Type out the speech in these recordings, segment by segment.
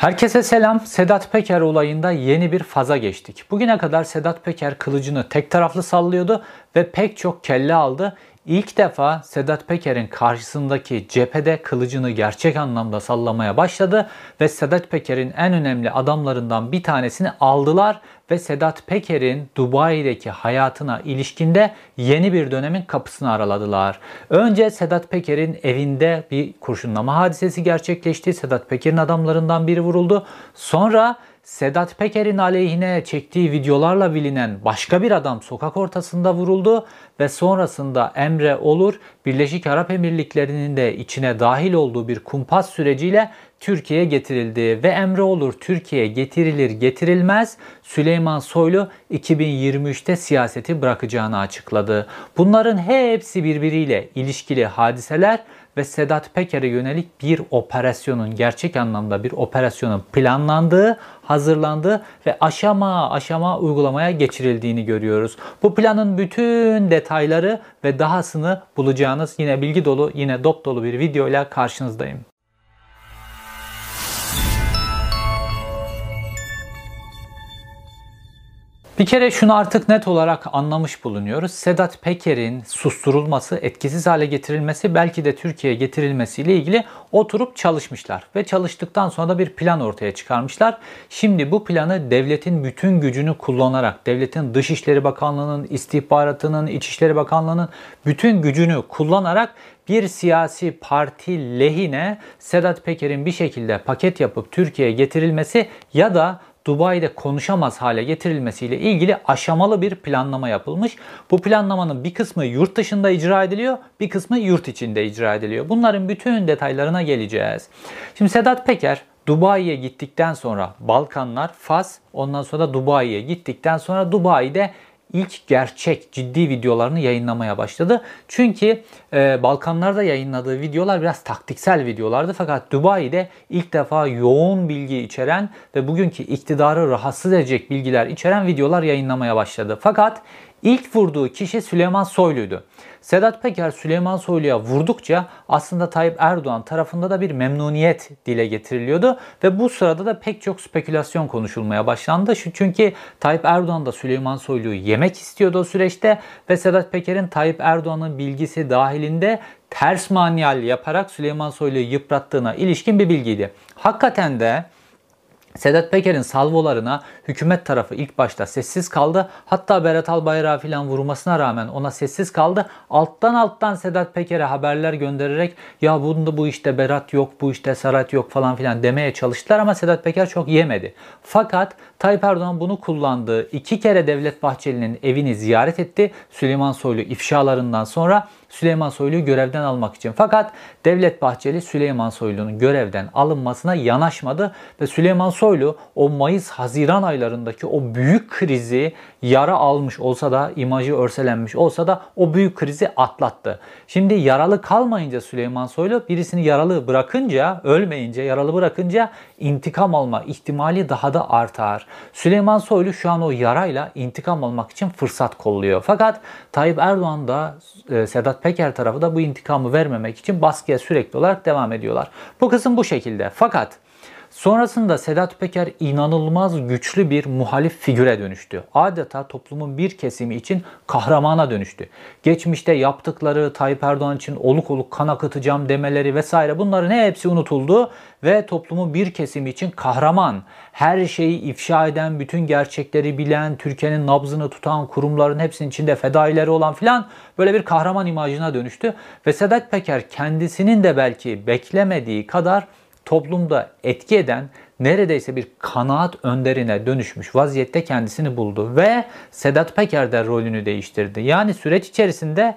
Herkese selam. Sedat Peker olayında yeni bir faza geçtik. Bugüne kadar Sedat Peker kılıcını tek taraflı sallıyordu ve pek çok kelle aldı. İlk defa Sedat Peker'in karşısındaki cephede kılıcını gerçek anlamda sallamaya başladı ve Sedat Peker'in en önemli adamlarından bir tanesini aldılar ve Sedat Peker'in Dubai'deki hayatına ilişkinde yeni bir dönemin kapısını araladılar. Önce Sedat Peker'in evinde bir kurşunlama hadisesi gerçekleşti. Sedat Peker'in adamlarından biri vuruldu. Sonra Sedat Peker'in aleyhine çektiği videolarla bilinen başka bir adam sokak ortasında vuruldu ve sonrasında Emre Olur Birleşik Arap Emirlikleri'nin de içine dahil olduğu bir kumpas süreciyle Türkiye'ye getirildi ve Emre Olur Türkiye'ye getirilir getirilmez Süleyman Soylu 2023'te siyaseti bırakacağını açıkladı. Bunların hepsi birbiriyle ilişkili hadiseler ve Sedat Peker'e yönelik bir operasyonun gerçek anlamda bir operasyonun planlandığı, hazırlandığı ve aşama aşama uygulamaya geçirildiğini görüyoruz. Bu planın bütün detayları ve dahasını bulacağınız yine bilgi dolu, yine dop dolu bir video ile karşınızdayım. Bir kere şunu artık net olarak anlamış bulunuyoruz. Sedat Peker'in susturulması, etkisiz hale getirilmesi, belki de Türkiye'ye getirilmesiyle ilgili oturup çalışmışlar. Ve çalıştıktan sonra da bir plan ortaya çıkarmışlar. Şimdi bu planı devletin bütün gücünü kullanarak, devletin Dışişleri Bakanlığı'nın, istihbaratının, İçişleri Bakanlığı'nın bütün gücünü kullanarak bir siyasi parti lehine Sedat Peker'in bir şekilde paket yapıp Türkiye'ye getirilmesi ya da Dubai'de konuşamaz hale getirilmesiyle ilgili aşamalı bir planlama yapılmış. Bu planlamanın bir kısmı yurt dışında icra ediliyor, bir kısmı yurt içinde icra ediliyor. Bunların bütün detaylarına geleceğiz. Şimdi Sedat Peker Dubai'ye gittikten sonra Balkanlar, Fas, ondan sonra Dubai'ye gittikten sonra Dubai'de ilk gerçek ciddi videolarını yayınlamaya başladı. Çünkü e, Balkanlarda yayınladığı videolar biraz taktiksel videolardı. Fakat Dubai'de ilk defa yoğun bilgi içeren ve bugünkü iktidarı rahatsız edecek bilgiler içeren videolar yayınlamaya başladı. Fakat ilk vurduğu kişi Süleyman Soylu'ydu. Sedat Peker Süleyman Soylu'ya vurdukça aslında Tayyip Erdoğan tarafında da bir memnuniyet dile getiriliyordu ve bu sırada da pek çok spekülasyon konuşulmaya başlandı. Çünkü Tayyip Erdoğan da Süleyman Soylu'yu yemek istiyordu o süreçte ve Sedat Peker'in Tayyip Erdoğan'ın bilgisi dahilinde ters manyal yaparak Süleyman Soylu'yu yıprattığına ilişkin bir bilgiydi. Hakikaten de Sedat Peker'in salvolarına hükümet tarafı ilk başta sessiz kaldı. Hatta Berat Albayrak'a filan vurmasına rağmen ona sessiz kaldı. Alttan alttan Sedat Peker'e haberler göndererek ya bunda bu işte Berat yok, bu işte Serhat yok falan filan demeye çalıştılar ama Sedat Peker çok yemedi. Fakat Tayyip Erdoğan bunu kullandı. İki kere Devlet Bahçeli'nin evini ziyaret etti. Süleyman Soylu ifşalarından sonra Süleyman Soylu'yu görevden almak için. Fakat Devlet Bahçeli Süleyman Soylu'nun görevden alınmasına yanaşmadı ve Süleyman Soylu o Mayıs-Haziran aylarındaki o büyük krizi yara almış olsa da imajı örselenmiş olsa da o büyük krizi atlattı. Şimdi yaralı kalmayınca Süleyman Soylu birisini yaralı bırakınca, ölmeyince, yaralı bırakınca intikam alma ihtimali daha da artar. Süleyman Soylu şu an o yarayla intikam almak için fırsat kolluyor. Fakat Tayyip Erdoğan da e, Sedat Peker tarafı da bu intikamı vermemek için baskıya sürekli olarak devam ediyorlar. Bu kısım bu şekilde. Fakat Sonrasında Sedat Peker inanılmaz güçlü bir muhalif figüre dönüştü. Adeta toplumun bir kesimi için kahramana dönüştü. Geçmişte yaptıkları Tayyip Erdoğan için oluk oluk kan akıtacağım demeleri vesaire bunların hepsi unutuldu ve toplumun bir kesimi için kahraman, her şeyi ifşa eden, bütün gerçekleri bilen, Türkiye'nin nabzını tutan kurumların hepsinin içinde fedaileri olan filan böyle bir kahraman imajına dönüştü. Ve Sedat Peker kendisinin de belki beklemediği kadar toplumda etki eden neredeyse bir kanaat önderine dönüşmüş vaziyette kendisini buldu ve Sedat Peker de rolünü değiştirdi. Yani süreç içerisinde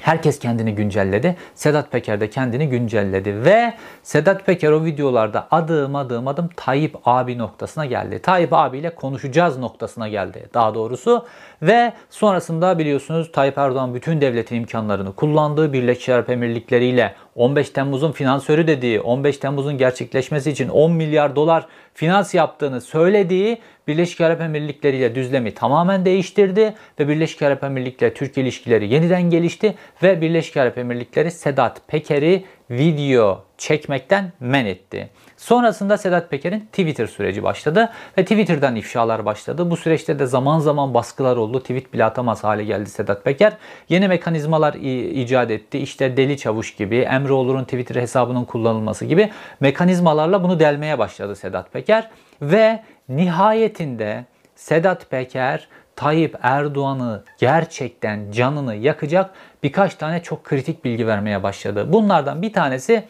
Herkes kendini güncelledi. Sedat Peker de kendini güncelledi ve Sedat Peker o videolarda adım adım adım Tayyip abi noktasına geldi. Tayyip abiyle konuşacağız noktasına geldi daha doğrusu. Ve sonrasında biliyorsunuz Tayyip Erdoğan bütün devletin imkanlarını kullandığı Birleşik Arap Emirlikleri ile 15 Temmuz'un finansörü dediği, 15 Temmuz'un gerçekleşmesi için 10 milyar dolar finans yaptığını söylediği Birleşik Arap Emirlikleri ile düzlemi tamamen değiştirdi ve Birleşik Arap Emirlikleri Türkiye ilişkileri yeniden gelişti ve Birleşik Arap Emirlikleri Sedat Peker'i video çekmekten men etti. Sonrasında Sedat Peker'in Twitter süreci başladı ve Twitter'dan ifşalar başladı. Bu süreçte de zaman zaman baskılar oldu. Tweet bile atamaz hale geldi Sedat Peker. Yeni mekanizmalar icat etti. İşte Deli Çavuş gibi, Emre Olur'un Twitter hesabının kullanılması gibi mekanizmalarla bunu delmeye başladı Sedat Peker. Ve nihayetinde Sedat Peker Tayyip Erdoğan'ı gerçekten canını yakacak birkaç tane çok kritik bilgi vermeye başladı. Bunlardan bir tanesi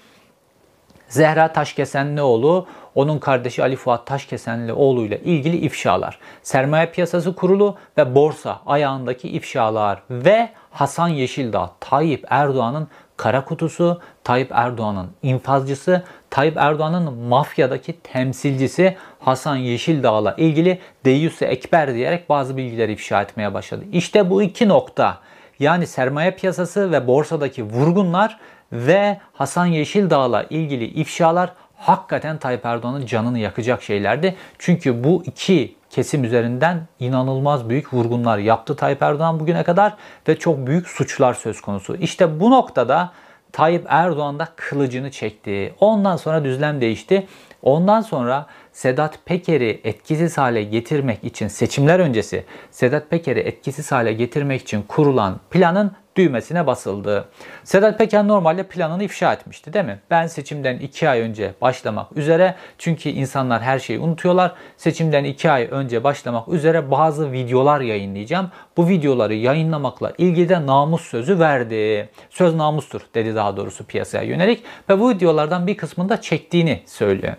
Zehra Taşkesenlioğlu, onun kardeşi Ali Fuat Taşkesenlioğlu ile ilgili ifşalar. Sermaye Piyasası Kurulu ve borsa ayağındaki ifşalar ve Hasan Yeşildağ, Tayyip Erdoğan'ın kara kutusu, Tayyip Erdoğan'ın infazcısı, Tayyip Erdoğan'ın mafyadaki temsilcisi Hasan Yeşildağ'la ilgili Deyyus Ekber diyerek bazı bilgileri ifşa etmeye başladı. İşte bu iki nokta yani sermaye piyasası ve borsadaki vurgunlar ve Hasan Yeşildağ'la ilgili ifşalar hakikaten Tayyip Erdoğan'ın canını yakacak şeylerdi. Çünkü bu iki kesim üzerinden inanılmaz büyük vurgunlar yaptı Tayyip Erdoğan bugüne kadar ve çok büyük suçlar söz konusu. İşte bu noktada Tayyip Erdoğan da kılıcını çekti. Ondan sonra düzlem değişti. Ondan sonra Sedat Peker'i etkisiz hale getirmek için seçimler öncesi Sedat Peker'i etkisiz hale getirmek için kurulan planın düğmesine basıldı. Sedat Peker normalde planını ifşa etmişti değil mi? Ben seçimden 2 ay önce başlamak üzere çünkü insanlar her şeyi unutuyorlar. Seçimden 2 ay önce başlamak üzere bazı videolar yayınlayacağım. Bu videoları yayınlamakla ilgili de namus sözü verdi. Söz namustur dedi daha doğrusu piyasaya yönelik ve bu videolardan bir kısmında çektiğini söylüyor.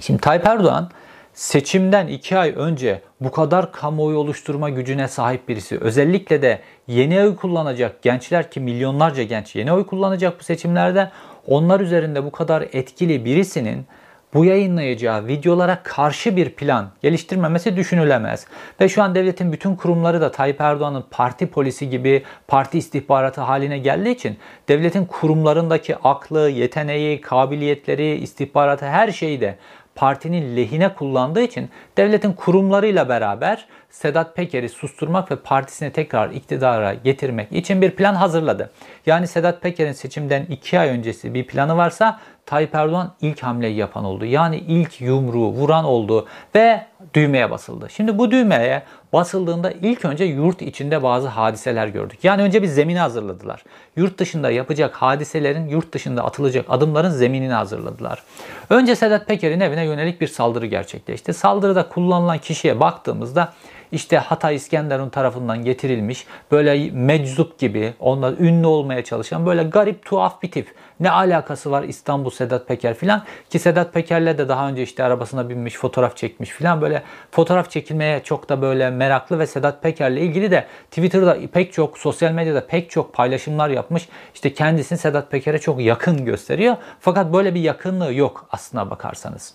Şimdi Tayyip Erdoğan seçimden 2 ay önce bu kadar kamuoyu oluşturma gücüne sahip birisi özellikle de yeni oy kullanacak gençler ki milyonlarca genç yeni oy kullanacak bu seçimlerde onlar üzerinde bu kadar etkili birisinin bu yayınlayacağı videolara karşı bir plan geliştirmemesi düşünülemez. Ve şu an devletin bütün kurumları da Tayyip Erdoğan'ın parti polisi gibi parti istihbaratı haline geldiği için devletin kurumlarındaki aklı, yeteneği, kabiliyetleri, istihbaratı her şeyi de partinin lehine kullandığı için devletin kurumlarıyla beraber Sedat Peker'i susturmak ve partisini tekrar iktidara getirmek için bir plan hazırladı. Yani Sedat Peker'in seçimden 2 ay öncesi bir planı varsa Tayyip Erdoğan ilk hamleyi yapan oldu. Yani ilk yumruğu vuran oldu ve düğmeye basıldı. Şimdi bu düğmeye basıldığında ilk önce yurt içinde bazı hadiseler gördük. Yani önce bir zemini hazırladılar. Yurt dışında yapacak hadiselerin, yurt dışında atılacak adımların zeminini hazırladılar. Önce Sedat Peker'in evine yönelik bir saldırı gerçekleşti. Saldırıda kullanılan kişiye baktığımızda işte Hatay İskenderun tarafından getirilmiş böyle meczup gibi onlar ünlü olmaya çalışan böyle garip tuhaf bir tip. Ne alakası var İstanbul Sedat Peker filan ki Sedat Peker'le de daha önce işte arabasına binmiş fotoğraf çekmiş filan böyle fotoğraf çekilmeye çok da böyle meraklı ve Sedat Peker'le ilgili de Twitter'da pek çok sosyal medyada pek çok paylaşımlar yapmış. İşte kendisini Sedat Peker'e çok yakın gösteriyor. Fakat böyle bir yakınlığı yok aslına bakarsanız.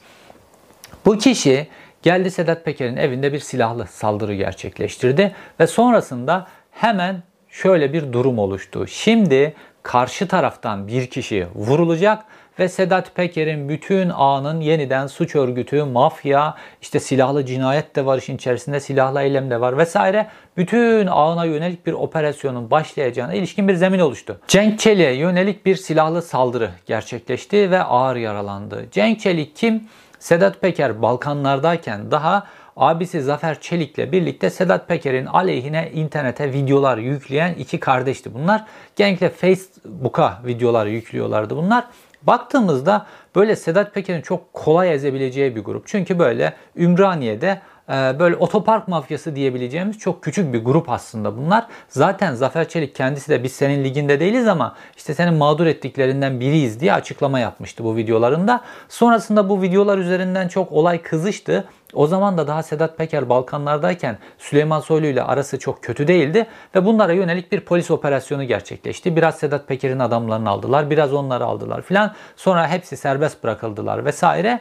Bu kişi geldi Sedat Peker'in evinde bir silahlı saldırı gerçekleştirdi ve sonrasında hemen şöyle bir durum oluştu. Şimdi karşı taraftan bir kişi vurulacak ve Sedat Peker'in bütün ağının yeniden suç örgütü, mafya, işte silahlı cinayet de var işin içerisinde, silahlı eylem de var vesaire. Bütün ağına yönelik bir operasyonun başlayacağına ilişkin bir zemin oluştu. Cenk Çelik'e yönelik bir silahlı saldırı gerçekleşti ve ağır yaralandı. Cenk Çelik kim? Sedat Peker Balkanlardayken daha abisi Zafer Çelik'le birlikte Sedat Peker'in aleyhine internete videolar yükleyen iki kardeşti bunlar. Genellikle Facebook'a videolar yüklüyorlardı bunlar. Baktığımızda böyle Sedat Peker'in çok kolay ezebileceği bir grup. Çünkü böyle Ümraniye'de böyle otopark mafyası diyebileceğimiz çok küçük bir grup aslında bunlar. Zaten Zafer Çelik kendisi de biz senin liginde değiliz ama işte senin mağdur ettiklerinden biriyiz diye açıklama yapmıştı bu videolarında. Sonrasında bu videolar üzerinden çok olay kızıştı. O zaman da daha Sedat Peker Balkanlardayken Süleyman Soylu ile arası çok kötü değildi ve bunlara yönelik bir polis operasyonu gerçekleşti. Biraz Sedat Peker'in adamlarını aldılar, biraz onları aldılar filan. Sonra hepsi serbest bırakıldılar vesaire.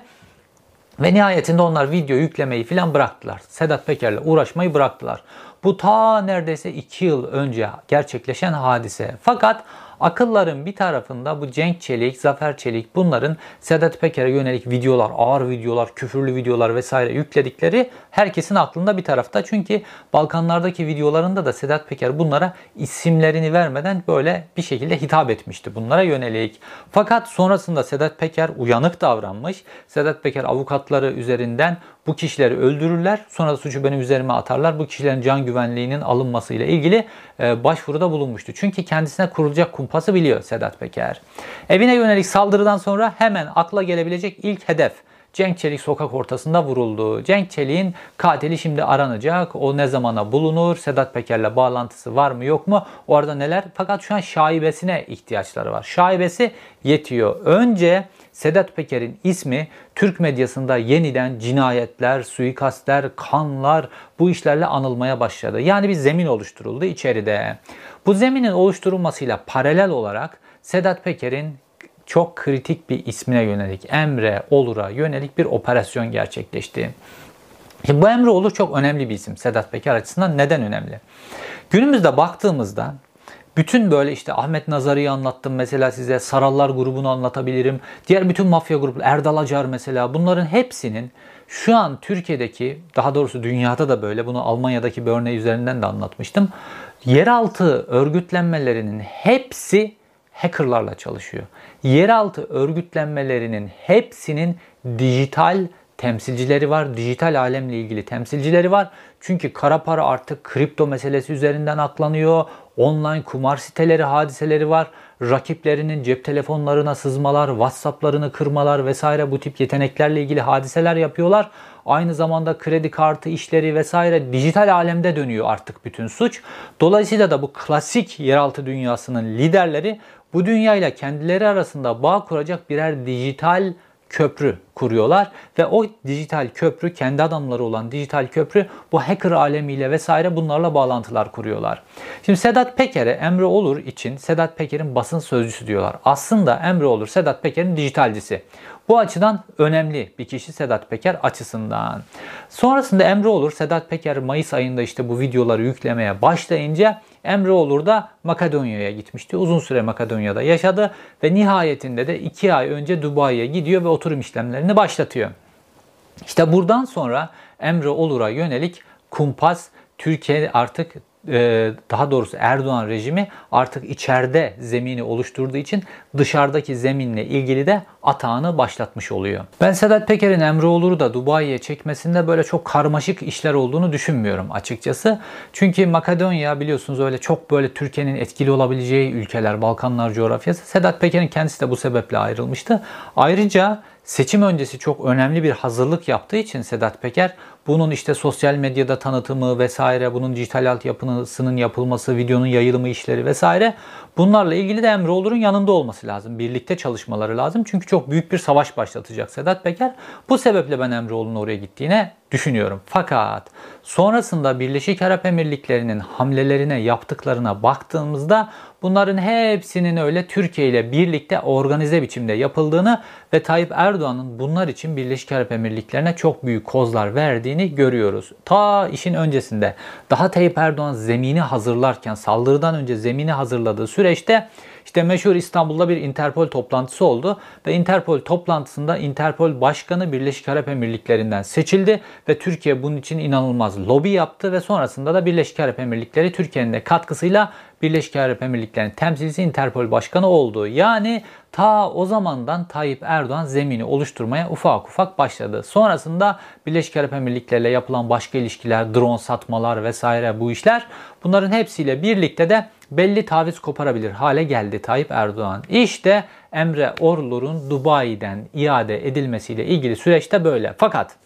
Ve nihayetinde onlar video yüklemeyi filan bıraktılar. Sedat Peker'le uğraşmayı bıraktılar. Bu ta neredeyse 2 yıl önce gerçekleşen hadise. Fakat Akılların bir tarafında bu Cenk Çelik, Zafer Çelik bunların Sedat Peker'e yönelik videolar, ağır videolar, küfürlü videolar vesaire yükledikleri herkesin aklında bir tarafta. Çünkü Balkanlardaki videolarında da Sedat Peker bunlara isimlerini vermeden böyle bir şekilde hitap etmişti bunlara yönelik. Fakat sonrasında Sedat Peker uyanık davranmış. Sedat Peker avukatları üzerinden bu kişileri öldürürler. Sonra da suçu benim üzerime atarlar. Bu kişilerin can güvenliğinin alınmasıyla ilgili e, başvuruda bulunmuştu. Çünkü kendisine kurulacak kumpası biliyor Sedat Peker. Evine yönelik saldırıdan sonra hemen akla gelebilecek ilk hedef Cenk Çelik sokak ortasında vuruldu. Cenk Çelik'in katili şimdi aranacak. O ne zamana bulunur? Sedat Peker'le bağlantısı var mı yok mu? Orada neler? Fakat şu an şaibesine ihtiyaçları var. Şaibesi yetiyor. Önce Sedat Peker'in ismi Türk medyasında yeniden cinayetler, suikastler, kanlar bu işlerle anılmaya başladı. Yani bir zemin oluşturuldu içeride. Bu zeminin oluşturulmasıyla paralel olarak Sedat Peker'in çok kritik bir ismine yönelik, Emre Olur'a yönelik bir operasyon gerçekleşti. Şimdi bu Emre Olur çok önemli bir isim Sedat Peker açısından. Neden önemli? Günümüzde baktığımızda bütün böyle işte Ahmet Nazarı'yı anlattım mesela size. Sarallar grubunu anlatabilirim. Diğer bütün mafya grupları, Erdal Acar mesela bunların hepsinin şu an Türkiye'deki daha doğrusu dünyada da böyle bunu Almanya'daki bir örneği üzerinden de anlatmıştım. Yeraltı örgütlenmelerinin hepsi hackerlarla çalışıyor. Yeraltı örgütlenmelerinin hepsinin dijital temsilcileri var. Dijital alemle ilgili temsilcileri var. Çünkü kara para artık kripto meselesi üzerinden aklanıyor. Online kumar siteleri hadiseleri var. Rakiplerinin cep telefonlarına sızmalar, WhatsApp'larını kırmalar vesaire bu tip yeteneklerle ilgili hadiseler yapıyorlar. Aynı zamanda kredi kartı işleri vesaire dijital alemde dönüyor artık bütün suç. Dolayısıyla da bu klasik yeraltı dünyasının liderleri bu dünyayla kendileri arasında bağ kuracak birer dijital köprü kuruyorlar ve o dijital köprü kendi adamları olan dijital köprü bu hacker alemiyle vesaire bunlarla bağlantılar kuruyorlar. Şimdi Sedat Peker'e Emre Olur için Sedat Peker'in basın sözcüsü diyorlar. Aslında Emre Olur Sedat Peker'in dijitalcisi. Bu açıdan önemli bir kişi Sedat Peker açısından. Sonrasında Emre Olur Sedat Peker Mayıs ayında işte bu videoları yüklemeye başlayınca Emre Olur da Makedonya'ya gitmişti. Uzun süre Makedonya'da yaşadı ve nihayetinde de 2 ay önce Dubai'ye gidiyor ve oturum işlemlerini başlatıyor. İşte buradan sonra Emre Olur'a yönelik kumpas Türkiye artık daha doğrusu Erdoğan rejimi artık içeride zemini oluşturduğu için dışarıdaki zeminle ilgili de atağını başlatmış oluyor. Ben Sedat Peker'in Emre Olur'u da Dubai'ye çekmesinde böyle çok karmaşık işler olduğunu düşünmüyorum açıkçası. Çünkü Makedonya biliyorsunuz öyle çok böyle Türkiye'nin etkili olabileceği ülkeler Balkanlar coğrafyası. Sedat Peker'in kendisi de bu sebeple ayrılmıştı. Ayrıca seçim öncesi çok önemli bir hazırlık yaptığı için Sedat Peker bunun işte sosyal medyada tanıtımı vesaire, bunun dijital altyapısının yapılması, videonun yayılımı işleri vesaire bunlarla ilgili de Emre Olur'un yanında olması lazım. Birlikte çalışmaları lazım. Çünkü çok büyük bir savaş başlatacak Sedat Peker. Bu sebeple ben Emre Olur'un oraya gittiğine düşünüyorum. Fakat sonrasında Birleşik Arap Emirlikleri'nin hamlelerine yaptıklarına baktığımızda bunların hepsinin öyle Türkiye ile birlikte organize biçimde yapıldığını ve Tayyip Erdoğan'ın bunlar için Birleşik Arap Emirlikleri'ne çok büyük kozlar verdiğini görüyoruz. Ta işin öncesinde daha Tayyip Erdoğan zemini hazırlarken saldırıdan önce zemini hazırladığı süreçte işte meşhur İstanbul'da bir Interpol toplantısı oldu ve Interpol toplantısında Interpol Başkanı Birleşik Arap Emirlikleri'nden seçildi ve Türkiye bunun için inanılmaz lobi yaptı ve sonrasında da Birleşik Arap Emirlikleri Türkiye'nin de katkısıyla Birleşik Arap Emirlikleri'nin temsilcisi Interpol Başkanı oldu. Yani ta o zamandan Tayyip Erdoğan zemini oluşturmaya ufak ufak başladı. Sonrasında Birleşik Arap Emirlikleri yapılan başka ilişkiler, drone satmalar vesaire bu işler bunların hepsiyle birlikte de belli taviz koparabilir hale geldi Tayyip Erdoğan. İşte Emre Orlur'un Dubai'den iade edilmesiyle ilgili süreçte böyle. Fakat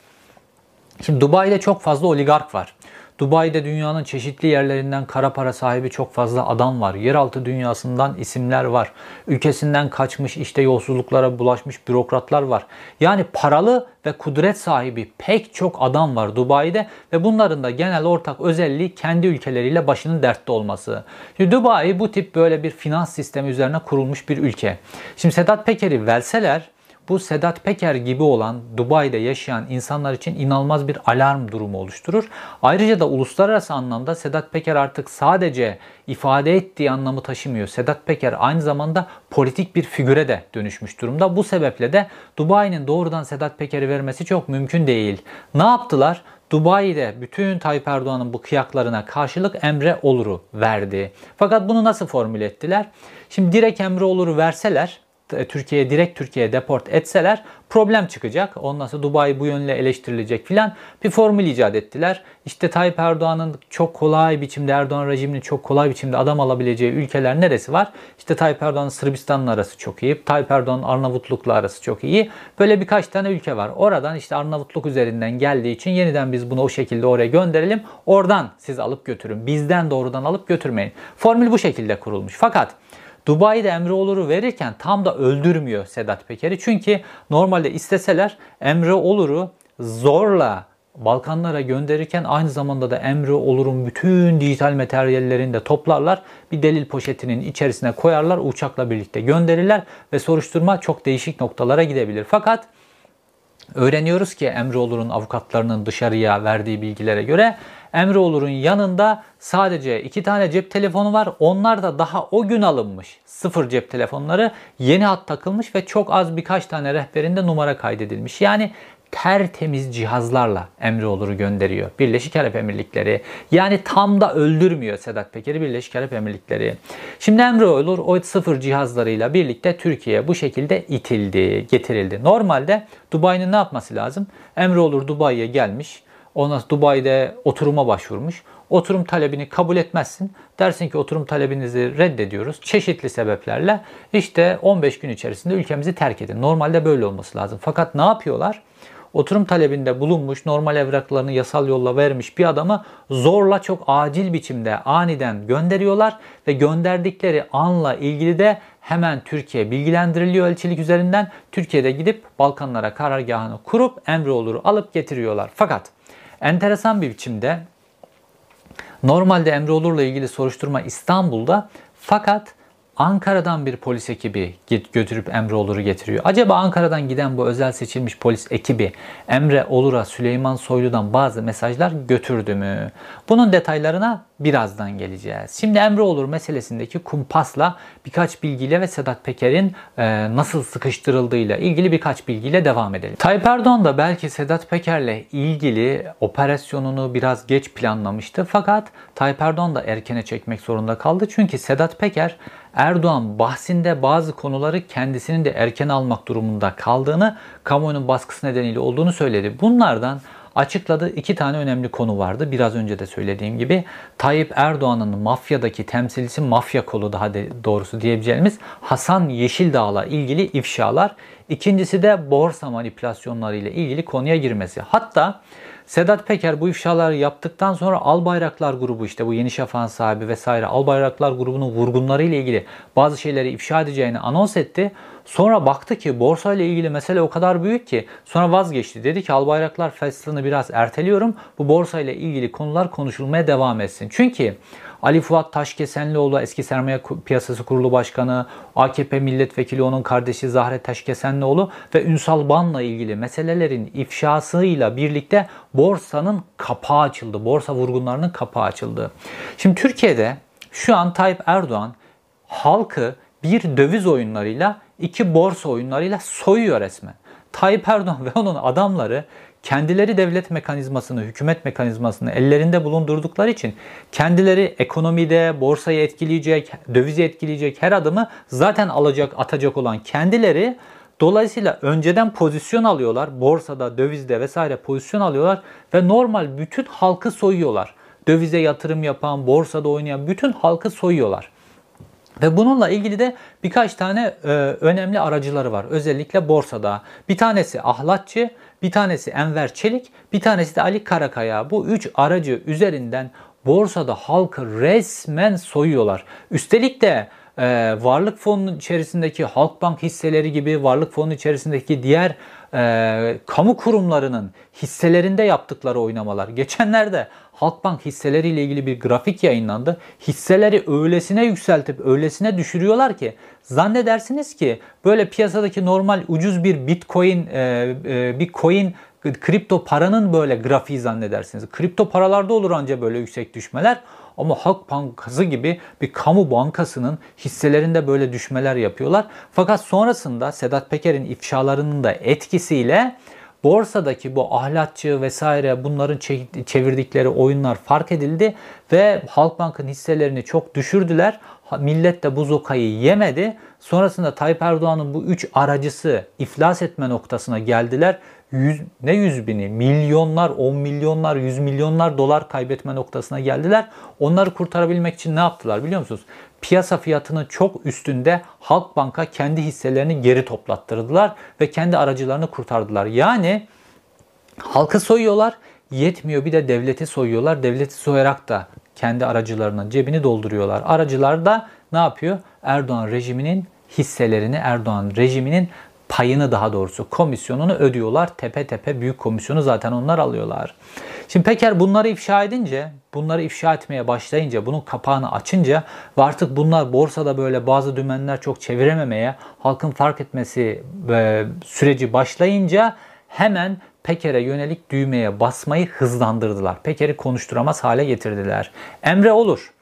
şimdi Dubai'de çok fazla oligark var. Dubai'de dünyanın çeşitli yerlerinden kara para sahibi çok fazla adam var. Yeraltı dünyasından isimler var. Ülkesinden kaçmış işte yolsuzluklara bulaşmış bürokratlar var. Yani paralı ve kudret sahibi pek çok adam var Dubai'de ve bunların da genel ortak özelliği kendi ülkeleriyle başının dertte olması. Şimdi Dubai bu tip böyle bir finans sistemi üzerine kurulmuş bir ülke. Şimdi Sedat Peker'i verseler bu Sedat Peker gibi olan Dubai'de yaşayan insanlar için inanılmaz bir alarm durumu oluşturur. Ayrıca da uluslararası anlamda Sedat Peker artık sadece ifade ettiği anlamı taşımıyor. Sedat Peker aynı zamanda politik bir figüre de dönüşmüş durumda. Bu sebeple de Dubai'nin doğrudan Sedat Peker'i vermesi çok mümkün değil. Ne yaptılar? Dubai'de bütün Tayyip Erdoğan'ın bu kıyaklarına karşılık Emre Olur'u verdi. Fakat bunu nasıl formüle ettiler? Şimdi direkt Emre Olur'u verseler Türkiye'ye direkt Türkiye'ye deport etseler problem çıkacak. Ondan sonra Dubai bu yönle eleştirilecek filan bir formül icat ettiler. İşte Tayyip Erdoğan'ın çok kolay biçimde Erdoğan rejiminin çok kolay biçimde adam alabileceği ülkeler neresi var? İşte Tayyip Erdoğan'ın Sırbistan'la arası çok iyi. Tayyip Erdoğan'ın Arnavutluk'la arası çok iyi. Böyle birkaç tane ülke var. Oradan işte Arnavutluk üzerinden geldiği için yeniden biz bunu o şekilde oraya gönderelim. Oradan siz alıp götürün. Bizden doğrudan alıp götürmeyin. Formül bu şekilde kurulmuş. Fakat Dubai'de Emre verirken tam da öldürmüyor Sedat Peker'i. Çünkü normalde isteseler Emre Olur'u zorla Balkanlara gönderirken aynı zamanda da Emre Olur'un bütün dijital materyallerini de toplarlar. Bir delil poşetinin içerisine koyarlar. Uçakla birlikte gönderirler ve soruşturma çok değişik noktalara gidebilir. Fakat öğreniyoruz ki Emre Olur'un avukatlarının dışarıya verdiği bilgilere göre Emreoğlu'nun yanında sadece iki tane cep telefonu var. Onlar da daha o gün alınmış. Sıfır cep telefonları yeni hat takılmış ve çok az birkaç tane rehberinde numara kaydedilmiş. Yani tertemiz cihazlarla Emreoğlu'nu gönderiyor. Birleşik Arap Emirlikleri. Yani tam da öldürmüyor Sedat Peker'i Birleşik Arap Emirlikleri. Şimdi Emreoğlu o sıfır cihazlarıyla birlikte Türkiye'ye bu şekilde itildi, getirildi. Normalde Dubai'nin ne yapması lazım? Emreoğlu Dubai'ye gelmiş Ondan Dubai'de oturuma başvurmuş. Oturum talebini kabul etmezsin. Dersin ki oturum talebinizi reddediyoruz. Çeşitli sebeplerle işte 15 gün içerisinde ülkemizi terk edin. Normalde böyle olması lazım. Fakat ne yapıyorlar? Oturum talebinde bulunmuş, normal evraklarını yasal yolla vermiş bir adamı zorla çok acil biçimde aniden gönderiyorlar ve gönderdikleri anla ilgili de hemen Türkiye bilgilendiriliyor elçilik üzerinden. Türkiye'de gidip Balkanlara karargahını kurup Emre Olur'u alıp getiriyorlar. Fakat Enteresan bir biçimde normalde Emre Olur'la ilgili soruşturma İstanbul'da fakat Ankara'dan bir polis ekibi götürüp Emre Olur'u getiriyor. Acaba Ankara'dan giden bu özel seçilmiş polis ekibi Emre Olur'a Süleyman Soylu'dan bazı mesajlar götürdü mü? Bunun detaylarına birazdan geleceğiz. Şimdi Emre Olur meselesindeki kumpasla birkaç bilgiyle ve Sedat Peker'in e, nasıl sıkıştırıldığıyla ilgili birkaç bilgiyle devam edelim. Tayyip Erdoğan da belki Sedat Peker'le ilgili operasyonunu biraz geç planlamıştı. Fakat Tayyip Erdoğan da erkene çekmek zorunda kaldı. Çünkü Sedat Peker Erdoğan bahsinde bazı konuları kendisinin de erken almak durumunda kaldığını, kamuoyunun baskısı nedeniyle olduğunu söyledi. Bunlardan açıkladığı iki tane önemli konu vardı. Biraz önce de söylediğim gibi Tayyip Erdoğan'ın mafyadaki temsilcisi mafya kolu daha doğrusu diyebileceğimiz Hasan Yeşildağ'la ilgili ifşalar. İkincisi de borsa manipülasyonları ile ilgili konuya girmesi. Hatta Sedat Peker bu ifşaları yaptıktan sonra Albayraklar grubu işte bu Yeni Şafak'ın sahibi vesaire Albayraklar grubunun vurgunları ile ilgili bazı şeyleri ifşa edeceğini anons etti. Sonra baktı ki borsa ile ilgili mesele o kadar büyük ki sonra vazgeçti. Dedi ki Albayraklar Festivali'ni biraz erteliyorum. Bu borsa ile ilgili konular konuşulmaya devam etsin. Çünkü Ali Fuat Taşkesenlioğlu eski sermaye piyasası kurulu başkanı, AKP milletvekili onun kardeşi Zahre Taşkesenlioğlu ve Ünsal Ban'la ilgili meselelerin ifşasıyla birlikte borsanın kapağı açıldı. Borsa vurgunlarının kapağı açıldı. Şimdi Türkiye'de şu an Tayyip Erdoğan halkı bir döviz oyunlarıyla iki borsa oyunlarıyla soyuyor resmen. Tayyip Erdoğan ve onun adamları kendileri devlet mekanizmasını, hükümet mekanizmasını ellerinde bulundurdukları için kendileri ekonomide, borsayı etkileyecek, dövizi etkileyecek her adımı zaten alacak, atacak olan kendileri Dolayısıyla önceden pozisyon alıyorlar. Borsada, dövizde vesaire pozisyon alıyorlar ve normal bütün halkı soyuyorlar. Dövize yatırım yapan, borsada oynayan bütün halkı soyuyorlar. Ve bununla ilgili de birkaç tane e, önemli aracıları var. Özellikle borsada. Bir tanesi Ahlatçı, bir tanesi Enver Çelik, bir tanesi de Ali Karakaya. Bu üç aracı üzerinden borsada halkı resmen soyuyorlar. Üstelik de e, varlık fonunun içerisindeki Halkbank hisseleri gibi varlık fonunun içerisindeki diğer e, kamu kurumlarının hisselerinde yaptıkları oynamalar. Geçenlerde Halkbank hisseleriyle ilgili bir grafik yayınlandı. Hisseleri öylesine yükseltip öylesine düşürüyorlar ki zannedersiniz ki böyle piyasadaki normal ucuz bir bitcoin e, e, bir coin kripto paranın böyle grafiği zannedersiniz. Kripto paralarda olur anca böyle yüksek düşmeler. Ama Halk Bankası gibi bir kamu bankasının hisselerinde böyle düşmeler yapıyorlar. Fakat sonrasında Sedat Peker'in ifşalarının da etkisiyle borsadaki bu ahlatçı vesaire bunların çevirdikleri oyunlar fark edildi ve Halkbank'ın hisselerini çok düşürdüler. Millet de bu zokayı yemedi. Sonrasında Tayyip Erdoğan'ın bu üç aracısı iflas etme noktasına geldiler yüz, ne yüz bini, milyonlar, on milyonlar, yüz milyonlar dolar kaybetme noktasına geldiler. Onları kurtarabilmek için ne yaptılar biliyor musunuz? Piyasa fiyatının çok üstünde Halkbank'a kendi hisselerini geri toplattırdılar ve kendi aracılarını kurtardılar. Yani halkı soyuyorlar, yetmiyor bir de devleti soyuyorlar. Devleti soyarak da kendi aracılarının cebini dolduruyorlar. Aracılar da ne yapıyor? Erdoğan rejiminin hisselerini, Erdoğan rejiminin payını daha doğrusu komisyonunu ödüyorlar. Tepe tepe büyük komisyonu zaten onlar alıyorlar. Şimdi Peker bunları ifşa edince, bunları ifşa etmeye başlayınca, bunun kapağını açınca ve artık bunlar borsada böyle bazı dümenler çok çevirememeye, halkın fark etmesi e, süreci başlayınca hemen Peker'e yönelik düğmeye basmayı hızlandırdılar. Peker'i konuşturamaz hale getirdiler. Emre olur.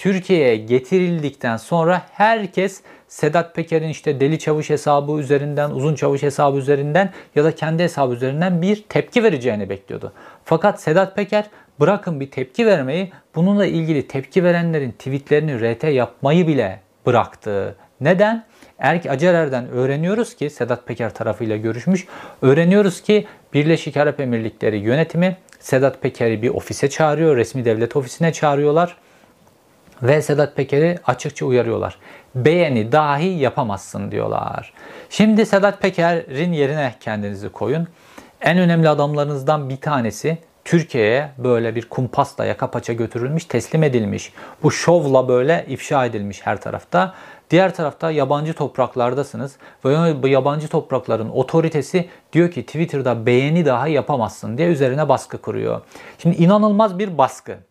Türkiye'ye getirildikten sonra herkes Sedat Peker'in işte Deli Çavuş hesabı üzerinden, Uzun Çavuş hesabı üzerinden ya da kendi hesabı üzerinden bir tepki vereceğini bekliyordu. Fakat Sedat Peker bırakın bir tepki vermeyi, bununla ilgili tepki verenlerin tweetlerini RT yapmayı bile bıraktı. Neden? Erk Acerer'den öğreniyoruz ki Sedat Peker tarafıyla görüşmüş. Öğreniyoruz ki Birleşik Arap Emirlikleri yönetimi Sedat Peker'i bir ofise çağırıyor. Resmi devlet ofisine çağırıyorlar ve Sedat Peker'i açıkça uyarıyorlar. Beğeni dahi yapamazsın diyorlar. Şimdi Sedat Peker'in yerine kendinizi koyun. En önemli adamlarınızdan bir tanesi Türkiye'ye böyle bir kumpasla yaka paça götürülmüş, teslim edilmiş. Bu şovla böyle ifşa edilmiş her tarafta. Diğer tarafta yabancı topraklardasınız ve bu yabancı toprakların otoritesi diyor ki Twitter'da beğeni daha yapamazsın diye üzerine baskı kuruyor. Şimdi inanılmaz bir baskı.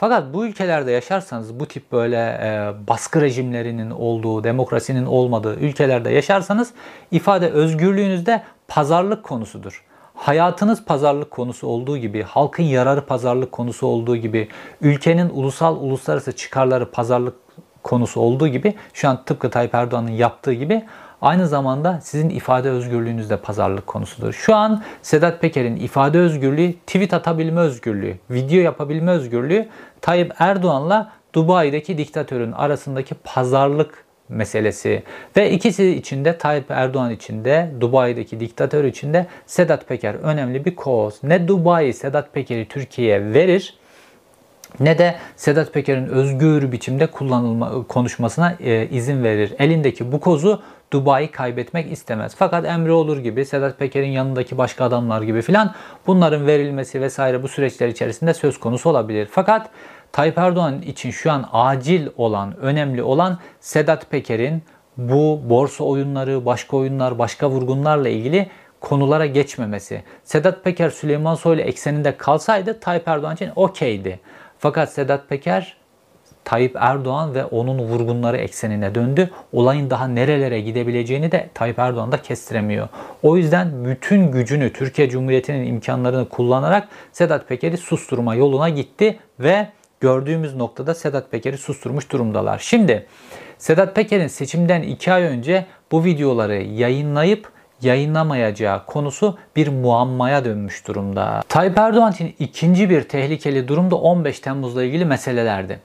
Fakat bu ülkelerde yaşarsanız bu tip böyle e, baskı rejimlerinin olduğu, demokrasinin olmadığı ülkelerde yaşarsanız ifade özgürlüğünüz de pazarlık konusudur. Hayatınız pazarlık konusu olduğu gibi, halkın yararı pazarlık konusu olduğu gibi, ülkenin ulusal uluslararası çıkarları pazarlık konusu olduğu gibi şu an tıpkı Tayyip Erdoğan'ın yaptığı gibi aynı zamanda sizin ifade özgürlüğünüz de pazarlık konusudur. Şu an Sedat Peker'in ifade özgürlüğü, tweet atabilme özgürlüğü, video yapabilme özgürlüğü Tayyip Erdoğan'la Dubai'deki diktatörün arasındaki pazarlık meselesi ve ikisi içinde Tayyip Erdoğan içinde Dubai'deki diktatör içinde Sedat Peker önemli bir koz. Ne Dubai Sedat Peker'i Türkiye'ye verir ne de Sedat Peker'in özgür biçimde kullanılma konuşmasına e, izin verir. Elindeki bu kozu Dubai kaybetmek istemez. Fakat Emre Olur gibi, Sedat Peker'in yanındaki başka adamlar gibi filan bunların verilmesi vesaire bu süreçler içerisinde söz konusu olabilir. Fakat Tayyip Erdoğan için şu an acil olan, önemli olan Sedat Peker'in bu borsa oyunları, başka oyunlar, başka vurgunlarla ilgili konulara geçmemesi. Sedat Peker Süleyman Soylu ekseninde kalsaydı Tayyip Erdoğan için okeydi. Fakat Sedat Peker Tayyip Erdoğan ve onun vurgunları eksenine döndü. Olayın daha nerelere gidebileceğini de Tayyip Erdoğan da kestiremiyor. O yüzden bütün gücünü Türkiye Cumhuriyeti'nin imkanlarını kullanarak Sedat Peker'i susturma yoluna gitti ve gördüğümüz noktada Sedat Peker'i susturmuş durumdalar. Şimdi Sedat Peker'in seçimden 2 ay önce bu videoları yayınlayıp yayınlamayacağı konusu bir muammaya dönmüş durumda. Tayyip Erdoğan için ikinci bir tehlikeli durum da 15 Temmuz'la ilgili meselelerdi.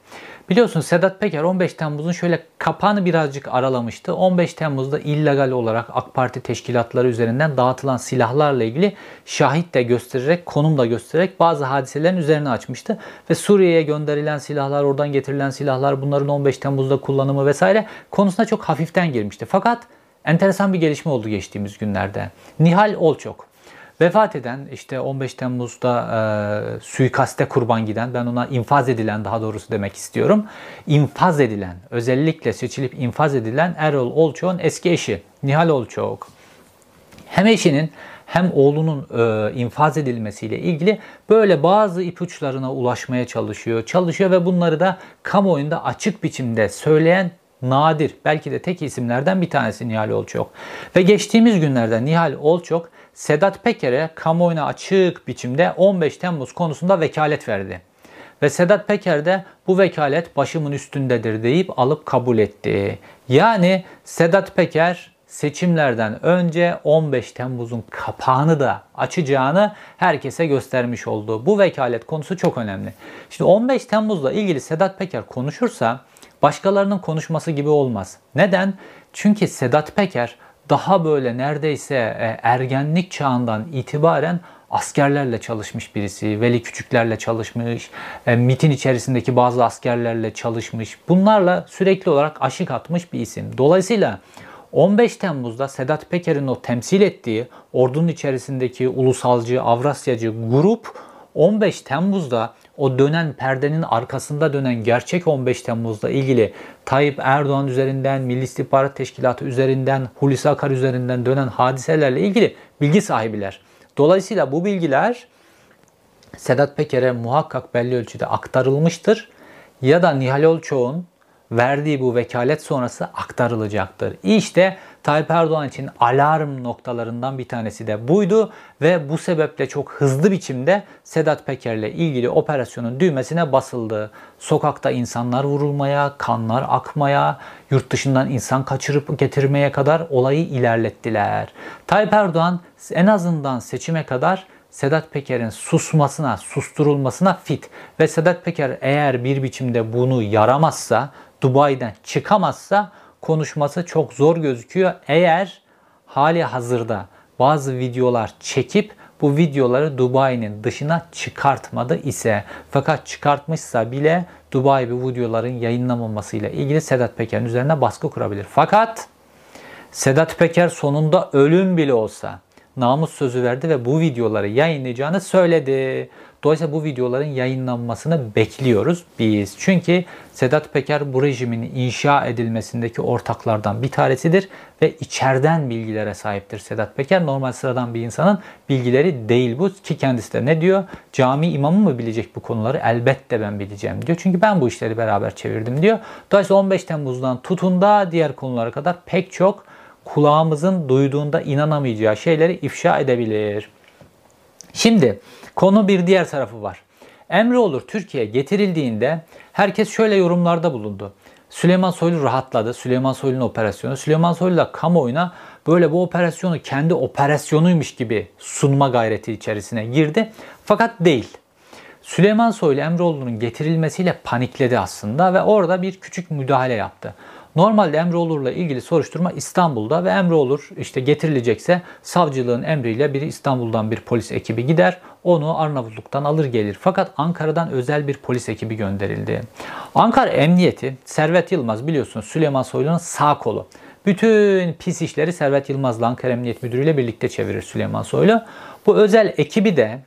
Biliyorsunuz Sedat Peker 15 Temmuz'un şöyle kapağını birazcık aralamıştı. 15 Temmuz'da illegal olarak AK Parti teşkilatları üzerinden dağıtılan silahlarla ilgili şahit de göstererek, konum da göstererek bazı hadiselerin üzerine açmıştı. Ve Suriye'ye gönderilen silahlar, oradan getirilen silahlar, bunların 15 Temmuz'da kullanımı vesaire konusuna çok hafiften girmişti. Fakat enteresan bir gelişme oldu geçtiğimiz günlerde. Nihal Olçok Vefat eden işte 15 Temmuz'da e, suikaste kurban giden ben ona infaz edilen daha doğrusu demek istiyorum. İnfaz edilen özellikle seçilip infaz edilen Erol Olçok'un eski eşi Nihal Olçok. Hem eşinin hem oğlunun e, infaz edilmesiyle ilgili böyle bazı ipuçlarına ulaşmaya çalışıyor. Çalışıyor ve bunları da kamuoyunda açık biçimde söyleyen nadir, belki de tek isimlerden bir tanesi Nihal Olçok. Ve geçtiğimiz günlerde Nihal Olçok Sedat Peker'e kamuoyuna açık biçimde 15 Temmuz konusunda vekalet verdi. Ve Sedat Peker de bu vekalet başımın üstündedir deyip alıp kabul etti. Yani Sedat Peker seçimlerden önce 15 Temmuz'un kapağını da açacağını herkese göstermiş oldu. Bu vekalet konusu çok önemli. Şimdi 15 Temmuz'la ilgili Sedat Peker konuşursa başkalarının konuşması gibi olmaz. Neden? Çünkü Sedat Peker daha böyle neredeyse e, ergenlik çağından itibaren askerlerle çalışmış birisi, veli küçüklerle çalışmış, e, MIT'in içerisindeki bazı askerlerle çalışmış. Bunlarla sürekli olarak aşık atmış bir isim. Dolayısıyla 15 Temmuz'da Sedat Peker'in o temsil ettiği ordunun içerisindeki ulusalcı, Avrasyacı grup 15 Temmuz'da o dönen perdenin arkasında dönen gerçek 15 Temmuz'la ilgili Tayyip Erdoğan üzerinden, Milli İstihbarat Teşkilatı üzerinden, Hulusi Akar üzerinden dönen hadiselerle ilgili bilgi sahibiler. Dolayısıyla bu bilgiler Sedat Peker'e muhakkak belli ölçüde aktarılmıştır ya da Nihal Olçoğ'un verdiği bu vekalet sonrası aktarılacaktır. İşte Tayyip Erdoğan için alarm noktalarından bir tanesi de buydu ve bu sebeple çok hızlı biçimde Sedat Peker'le ilgili operasyonun düğmesine basıldı. Sokakta insanlar vurulmaya, kanlar akmaya, yurt dışından insan kaçırıp getirmeye kadar olayı ilerlettiler. Tayyip Erdoğan en azından seçime kadar Sedat Peker'in susmasına, susturulmasına fit ve Sedat Peker eğer bir biçimde bunu yaramazsa, Dubai'den çıkamazsa konuşması çok zor gözüküyor. Eğer hali hazırda bazı videolar çekip bu videoları Dubai'nin dışına çıkartmadı ise fakat çıkartmışsa bile Dubai bu videoların yayınlamamasıyla ilgili Sedat Peker'in üzerine baskı kurabilir. Fakat Sedat Peker sonunda ölüm bile olsa namus sözü verdi ve bu videoları yayınlayacağını söyledi. Dolayısıyla bu videoların yayınlanmasını bekliyoruz biz. Çünkü Sedat Peker bu rejimin inşa edilmesindeki ortaklardan bir tanesidir ve içeriden bilgilere sahiptir Sedat Peker. Normal sıradan bir insanın bilgileri değil bu ki kendisi de ne diyor? Cami imamı mı bilecek bu konuları? Elbette ben bileceğim diyor. Çünkü ben bu işleri beraber çevirdim diyor. Dolayısıyla 15 Temmuz'dan tutun da diğer konulara kadar pek çok kulağımızın duyduğunda inanamayacağı şeyleri ifşa edebilir. Şimdi konu bir diğer tarafı var. Emre olur Türkiye getirildiğinde herkes şöyle yorumlarda bulundu. Süleyman Soylu rahatladı. Süleyman Soylu'nun operasyonu. Süleyman Soylu da kamuoyuna böyle bu operasyonu kendi operasyonuymuş gibi sunma gayreti içerisine girdi. Fakat değil. Süleyman Soylu Emreoğlu'nun getirilmesiyle panikledi aslında ve orada bir küçük müdahale yaptı. Normalde Emre Olur'la ilgili soruşturma İstanbul'da ve Emre Olur işte getirilecekse savcılığın emriyle bir İstanbul'dan bir polis ekibi gider. Onu Arnavutluk'tan alır gelir. Fakat Ankara'dan özel bir polis ekibi gönderildi. Ankara Emniyeti Servet Yılmaz biliyorsunuz Süleyman Soylu'nun sağ kolu. Bütün pis işleri Servet Yılmaz'la Ankara Emniyet Müdürü ile birlikte çevirir Süleyman Soylu. Bu özel ekibi de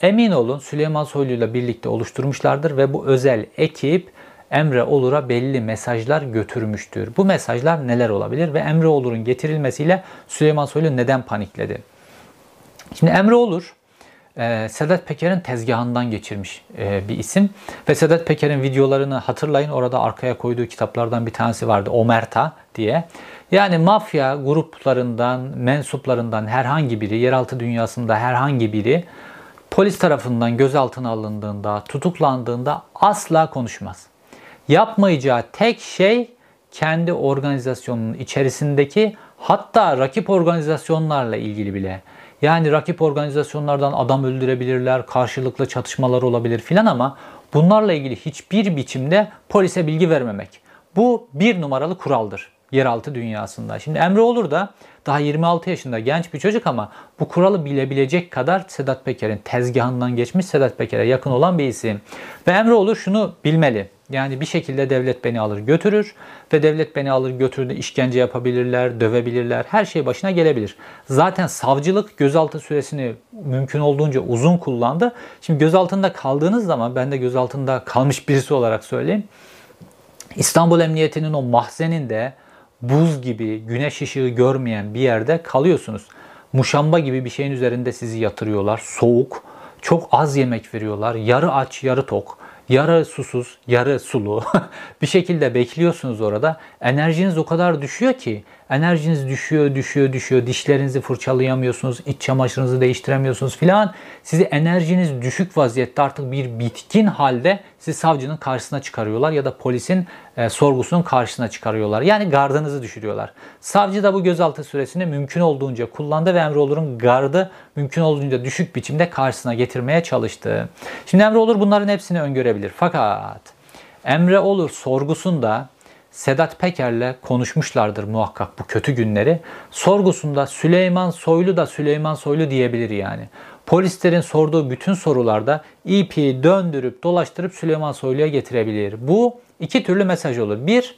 emin olun Süleyman Soylu ile birlikte oluşturmuşlardır ve bu özel ekip Emre Olur'a belli mesajlar götürmüştür. Bu mesajlar neler olabilir ve Emre Olur'un getirilmesiyle Süleyman Soylu neden panikledi? Şimdi Emre Olur e, Sedat Peker'in tezgahından geçirmiş e, bir isim. Ve Sedat Peker'in videolarını hatırlayın orada arkaya koyduğu kitaplardan bir tanesi vardı Omerta diye. Yani mafya gruplarından, mensuplarından herhangi biri, yeraltı dünyasında herhangi biri polis tarafından gözaltına alındığında, tutuklandığında asla konuşmaz. Yapmayacağı tek şey kendi organizasyonunun içerisindeki hatta rakip organizasyonlarla ilgili bile. Yani rakip organizasyonlardan adam öldürebilirler, karşılıklı çatışmalar olabilir filan ama bunlarla ilgili hiçbir biçimde polise bilgi vermemek. Bu bir numaralı kuraldır yeraltı dünyasında. Şimdi Emre Olur da daha 26 yaşında genç bir çocuk ama bu kuralı bilebilecek kadar Sedat Peker'in tezgahından geçmiş Sedat Peker'e yakın olan bir isim. Ve Emre Olur şunu bilmeli. Yani bir şekilde devlet beni alır götürür ve devlet beni alır götürdü işkence yapabilirler, dövebilirler, her şey başına gelebilir. Zaten savcılık gözaltı süresini mümkün olduğunca uzun kullandı. Şimdi gözaltında kaldığınız zaman ben de gözaltında kalmış birisi olarak söyleyeyim. İstanbul Emniyeti'nin o mahzeninde buz gibi güneş ışığı görmeyen bir yerde kalıyorsunuz. muşamba gibi bir şeyin üzerinde sizi yatırıyorlar. Soğuk, çok az yemek veriyorlar. Yarı aç, yarı tok yarı susuz, yarı sulu bir şekilde bekliyorsunuz orada. Enerjiniz o kadar düşüyor ki enerjiniz düşüyor, düşüyor, düşüyor. Dişlerinizi fırçalayamıyorsunuz, iç çamaşırınızı değiştiremiyorsunuz filan. Sizi enerjiniz düşük vaziyette artık bir bitkin halde sizi savcının karşısına çıkarıyorlar ya da polisin e, sorgusunun karşısına çıkarıyorlar. Yani gardınızı düşürüyorlar. Savcı da bu gözaltı süresini mümkün olduğunca kullandı ve Emre Olur'un gardı mümkün olduğunca düşük biçimde karşısına getirmeye çalıştı. Şimdi Emre Olur bunların hepsini öngörebilir. Fakat Emre Olur sorgusunda Sedat Peker'le konuşmuşlardır muhakkak bu kötü günleri. Sorgusunda Süleyman Soylu da Süleyman Soylu diyebilir yani. Polislerin sorduğu bütün sorularda ipi döndürüp dolaştırıp Süleyman Soylu'ya getirebilir. Bu iki türlü mesaj olur. Bir,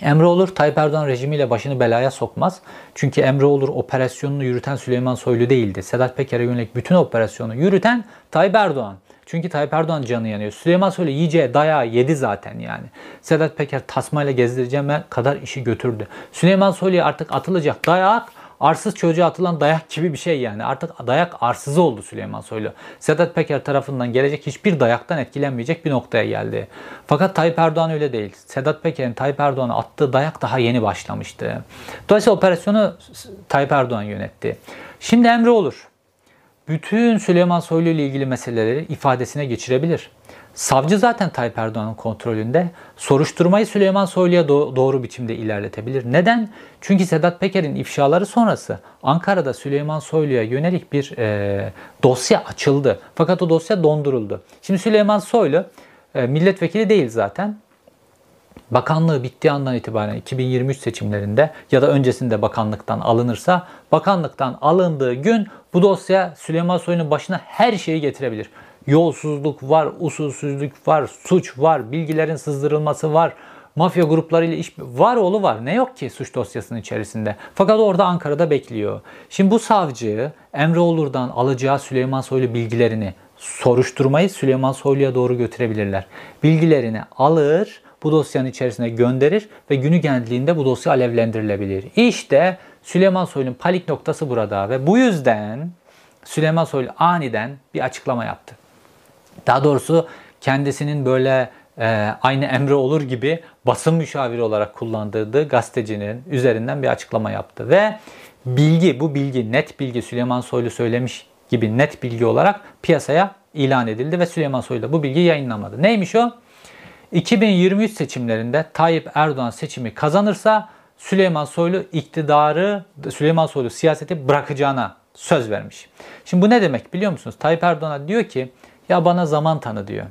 Emre Olur Tayyip Erdoğan rejimiyle başını belaya sokmaz. Çünkü Emre Olur operasyonunu yürüten Süleyman Soylu değildi. Sedat Peker'e yönelik bütün operasyonu yürüten Tayyip Erdoğan. Çünkü Tayyip Erdoğan canı yanıyor. Süleyman Soylu iyice dayağı yedi zaten yani. Sedat Peker tasmayla gezdireceğime kadar işi götürdü. Süleyman Soylu'ya artık atılacak dayak arsız çocuğa atılan dayak gibi bir şey yani. Artık dayak arsızı oldu Süleyman Soylu. Sedat Peker tarafından gelecek hiçbir dayaktan etkilenmeyecek bir noktaya geldi. Fakat Tayyip Erdoğan öyle değil. Sedat Peker'in Tayyip Erdoğan'a attığı dayak daha yeni başlamıştı. Dolayısıyla operasyonu Tayyip Erdoğan yönetti. Şimdi emri olur bütün Süleyman Soylu ile ilgili meseleleri ifadesine geçirebilir. Savcı zaten Tayyip Erdoğan'ın kontrolünde. Soruşturmayı Süleyman Soylu'ya doğru biçimde ilerletebilir. Neden? Çünkü Sedat Peker'in ifşaları sonrası Ankara'da Süleyman Soylu'ya yönelik bir e, dosya açıldı. Fakat o dosya donduruldu. Şimdi Süleyman Soylu e, milletvekili değil zaten. Bakanlığı bittiği andan itibaren 2023 seçimlerinde ya da öncesinde bakanlıktan alınırsa bakanlıktan alındığı gün bu dosya Süleyman Soylu'nun başına her şeyi getirebilir. Yolsuzluk var, usulsüzlük var, suç var, bilgilerin sızdırılması var, mafya gruplarıyla iş var oğlu var. Ne yok ki suç dosyasının içerisinde. Fakat orada Ankara'da bekliyor. Şimdi bu savcı Emre Olur'dan alacağı Süleyman Soylu bilgilerini soruşturmayı Süleyman Soylu'ya doğru götürebilirler. Bilgilerini alır, bu dosyanın içerisine gönderir ve günü geldiğinde bu dosya alevlendirilebilir. İşte Süleyman Soylu'nun palik noktası burada ve bu yüzden Süleyman Soylu aniden bir açıklama yaptı. Daha doğrusu kendisinin böyle e, aynı Emre Olur gibi basın müşaviri olarak kullandırdığı gazetecinin üzerinden bir açıklama yaptı. Ve bilgi, bu bilgi, net bilgi Süleyman Soylu söylemiş gibi net bilgi olarak piyasaya ilan edildi ve Süleyman Soylu da bu bilgiyi yayınlamadı. Neymiş o? 2023 seçimlerinde Tayyip Erdoğan seçimi kazanırsa Süleyman Soylu iktidarı, Süleyman Soylu siyaseti bırakacağına söz vermiş. Şimdi bu ne demek biliyor musunuz? Tayyip Erdoğan'a diyor ki ya bana zaman tanı diyor.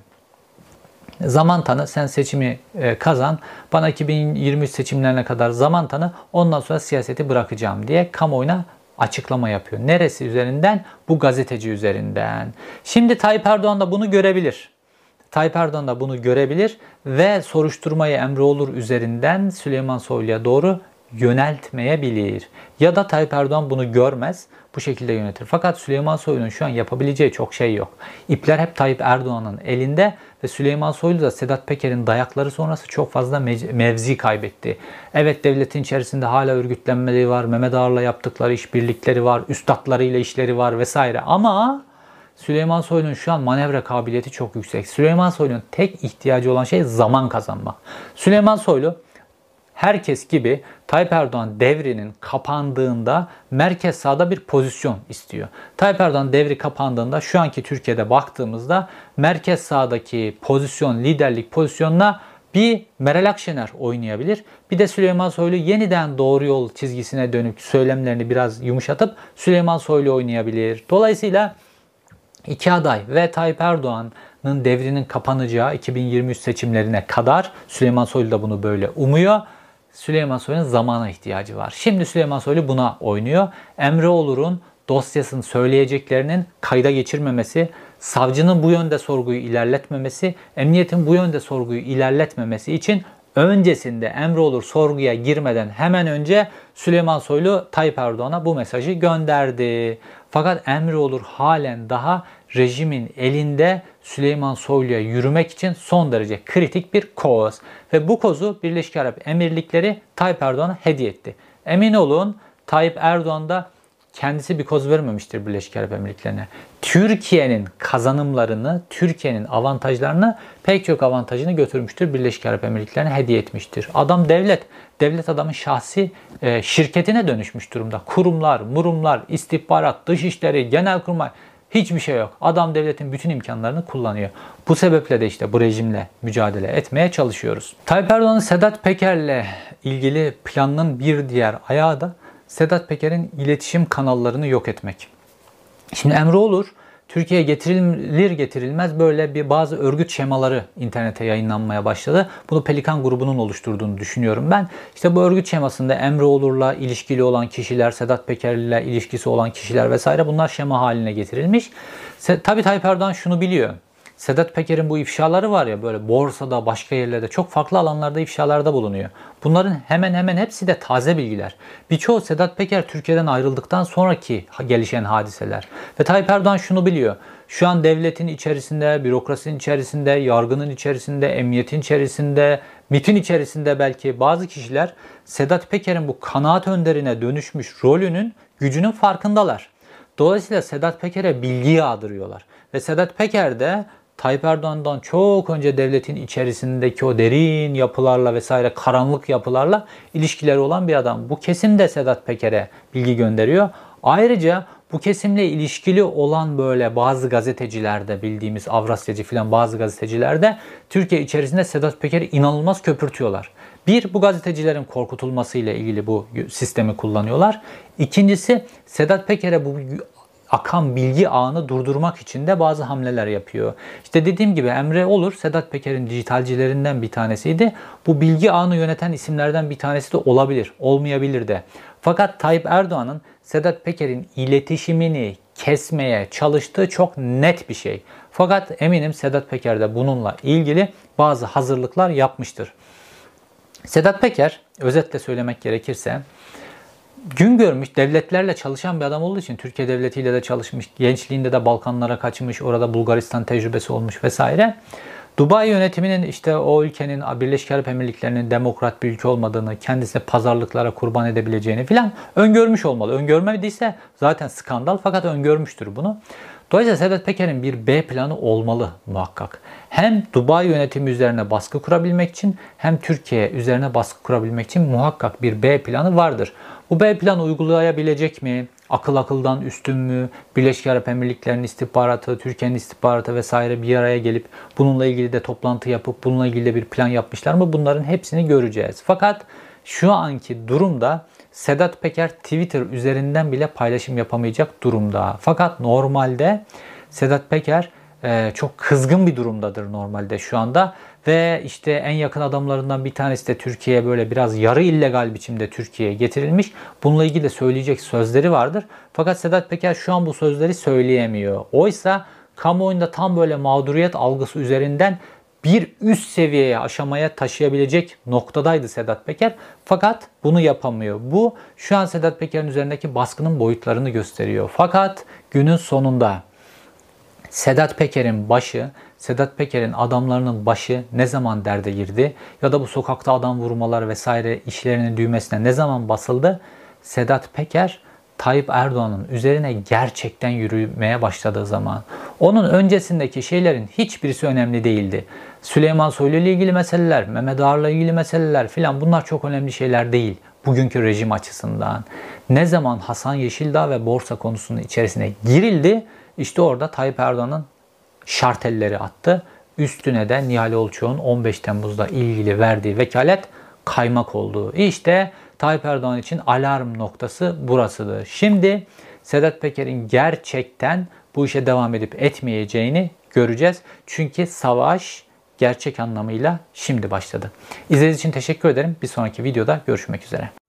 Zaman tanı sen seçimi e, kazan bana 2023 seçimlerine kadar zaman tanı ondan sonra siyaseti bırakacağım diye kamuoyuna açıklama yapıyor. Neresi üzerinden? Bu gazeteci üzerinden. Şimdi Tayyip Erdoğan da bunu görebilir. Tayyip Erdoğan da bunu görebilir ve soruşturmayı Emre Olur üzerinden Süleyman Soylu'ya doğru yöneltmeyebilir. Ya da Tayyip Erdoğan bunu görmez, bu şekilde yönetir. Fakat Süleyman Soylu'nun şu an yapabileceği çok şey yok. İpler hep Tayyip Erdoğan'ın elinde ve Süleyman Soylu da Sedat Peker'in dayakları sonrası çok fazla mevzi kaybetti. Evet devletin içerisinde hala örgütlenmeleri var, Mehmet Ağar'la yaptıkları işbirlikleri var, üstadlarıyla işleri var vesaire ama Süleyman Soylu'nun şu an manevra kabiliyeti çok yüksek. Süleyman Soylu'nun tek ihtiyacı olan şey zaman kazanmak. Süleyman Soylu herkes gibi Tayyip Erdoğan devrinin kapandığında merkez sağda bir pozisyon istiyor. Tayyip Erdoğan devri kapandığında şu anki Türkiye'de baktığımızda merkez sağdaki pozisyon, liderlik pozisyonuna bir Meral Akşener oynayabilir. Bir de Süleyman Soylu yeniden doğru yol çizgisine dönük söylemlerini biraz yumuşatıp Süleyman Soylu oynayabilir. Dolayısıyla iki aday ve Tayyip Erdoğan'ın devrinin kapanacağı 2023 seçimlerine kadar Süleyman Soylu da bunu böyle umuyor. Süleyman Soylu'nun zamana ihtiyacı var. Şimdi Süleyman Soylu buna oynuyor. Emre Olur'un dosyasını söyleyeceklerinin kayda geçirmemesi, savcının bu yönde sorguyu ilerletmemesi, emniyetin bu yönde sorguyu ilerletmemesi için öncesinde Emre Olur sorguya girmeden hemen önce Süleyman Soylu Tayyip Erdoğan'a bu mesajı gönderdi. Fakat Emre Olur halen daha rejimin elinde Süleyman Soylu'ya yürümek için son derece kritik bir koz. Ve bu kozu Birleşik Arap Emirlikleri Tayyip Erdoğan'a hediye etti. Emin olun Tayyip Erdoğan da kendisi bir koz vermemiştir Birleşik Arap Emirlikleri'ne. Türkiye'nin kazanımlarını, Türkiye'nin avantajlarını pek çok avantajını götürmüştür. Birleşik Arap Emirlikleri'ne hediye etmiştir. Adam devlet, devlet adamın şahsi e, şirketine dönüşmüş durumda. Kurumlar, murumlar, istihbarat, dışişleri, genelkurmay hiçbir şey yok. Adam devletin bütün imkanlarını kullanıyor. Bu sebeple de işte bu rejimle mücadele etmeye çalışıyoruz. Tayyip Erdoğan'ın Sedat Peker'le ilgili planının bir diğer ayağı da Sedat Peker'in iletişim kanallarını yok etmek. Şimdi emri olur. Türkiye'ye getirilir getirilmez böyle bir bazı örgüt şemaları internete yayınlanmaya başladı. Bunu Pelikan grubunun oluşturduğunu düşünüyorum ben. İşte bu örgüt şemasında Emre Olur'la ilişkili olan kişiler, Sedat Peker'le ilişkisi olan kişiler vesaire bunlar şema haline getirilmiş. Tabi Tayyip Erdoğan şunu biliyor. Sedat Peker'in bu ifşaları var ya böyle borsada, başka yerlerde çok farklı alanlarda ifşalarda bulunuyor. Bunların hemen hemen hepsi de taze bilgiler. Birçoğu Sedat Peker Türkiye'den ayrıldıktan sonraki gelişen hadiseler. Ve Tayyip Erdoğan şunu biliyor. Şu an devletin içerisinde, bürokrasinin içerisinde, yargının içerisinde, emniyetin içerisinde, MIT'in içerisinde belki bazı kişiler Sedat Peker'in bu kanaat önderine dönüşmüş rolünün gücünün farkındalar. Dolayısıyla Sedat Peker'e bilgi yağdırıyorlar. Ve Sedat Peker de Tayyip Erdoğan'dan çok önce devletin içerisindeki o derin yapılarla vesaire karanlık yapılarla ilişkileri olan bir adam. Bu kesim de Sedat Peker'e bilgi gönderiyor. Ayrıca bu kesimle ilişkili olan böyle bazı gazetecilerde bildiğimiz Avrasyacı filan bazı gazetecilerde Türkiye içerisinde Sedat Peker'i inanılmaz köpürtüyorlar. Bir, bu gazetecilerin korkutulması ile ilgili bu sistemi kullanıyorlar. İkincisi Sedat Peker'e bu akan bilgi ağını durdurmak için de bazı hamleler yapıyor. İşte dediğim gibi Emre Olur Sedat Peker'in dijitalcilerinden bir tanesiydi. Bu bilgi ağını yöneten isimlerden bir tanesi de olabilir, olmayabilir de. Fakat Tayyip Erdoğan'ın Sedat Peker'in iletişimini kesmeye çalıştığı çok net bir şey. Fakat eminim Sedat Peker de bununla ilgili bazı hazırlıklar yapmıştır. Sedat Peker, özetle söylemek gerekirse, gün görmüş, devletlerle çalışan bir adam olduğu için Türkiye devletiyle de çalışmış, gençliğinde de Balkanlara kaçmış, orada Bulgaristan tecrübesi olmuş vesaire. Dubai yönetiminin işte o ülkenin Birleşik Arap Emirlikleri'nin demokrat bir ülke olmadığını, kendisine pazarlıklara kurban edebileceğini filan öngörmüş olmalı. Öngörmediyse zaten skandal fakat öngörmüştür bunu. Dolayısıyla Sedat Peker'in bir B planı olmalı muhakkak. Hem Dubai yönetimi üzerine baskı kurabilmek için hem Türkiye üzerine baskı kurabilmek için muhakkak bir B planı vardır. Bu B planı uygulayabilecek mi? Akıl akıldan üstün mü? Birleşik Arap Emirlikleri'nin istihbaratı, Türkiye'nin istihbaratı vesaire bir araya gelip bununla ilgili de toplantı yapıp bununla ilgili de bir plan yapmışlar mı? Bunların hepsini göreceğiz. Fakat şu anki durumda Sedat Peker Twitter üzerinden bile paylaşım yapamayacak durumda. Fakat normalde Sedat Peker e, çok kızgın bir durumdadır normalde şu anda ve işte en yakın adamlarından bir tanesi de Türkiye'ye böyle biraz yarı illegal biçimde Türkiye'ye getirilmiş. Bununla ilgili de söyleyecek sözleri vardır. Fakat Sedat Peker şu an bu sözleri söyleyemiyor. Oysa kamuoyunda tam böyle mağduriyet algısı üzerinden bir üst seviyeye, aşamaya taşıyabilecek noktadaydı Sedat Peker. Fakat bunu yapamıyor. Bu şu an Sedat Peker'in üzerindeki baskının boyutlarını gösteriyor. Fakat günün sonunda Sedat Peker'in başı, Sedat Peker'in adamlarının başı ne zaman derde girdi ya da bu sokakta adam vurmalar vesaire işlerinin düğmesine ne zaman basıldı? Sedat Peker Tayyip Erdoğan'ın üzerine gerçekten yürümeye başladığı zaman. Onun öncesindeki şeylerin hiçbirisi önemli değildi. Süleyman Soylu ile ilgili meseleler, Mehmet Ağar'la ilgili meseleler filan bunlar çok önemli şeyler değil bugünkü rejim açısından. Ne zaman Hasan Yeşildağ ve borsa konusunun içerisine girildi işte orada Tayyip Erdoğan'ın şartelleri attı. Üstüne de Nihal Olçoğ'un 15 Temmuz'da ilgili verdiği vekalet kaymak oldu. İşte Tayyip Erdoğan için alarm noktası burasıdır. Şimdi Sedat Peker'in gerçekten bu işe devam edip etmeyeceğini göreceğiz. Çünkü savaş gerçek anlamıyla şimdi başladı. İzlediğiniz için teşekkür ederim. Bir sonraki videoda görüşmek üzere.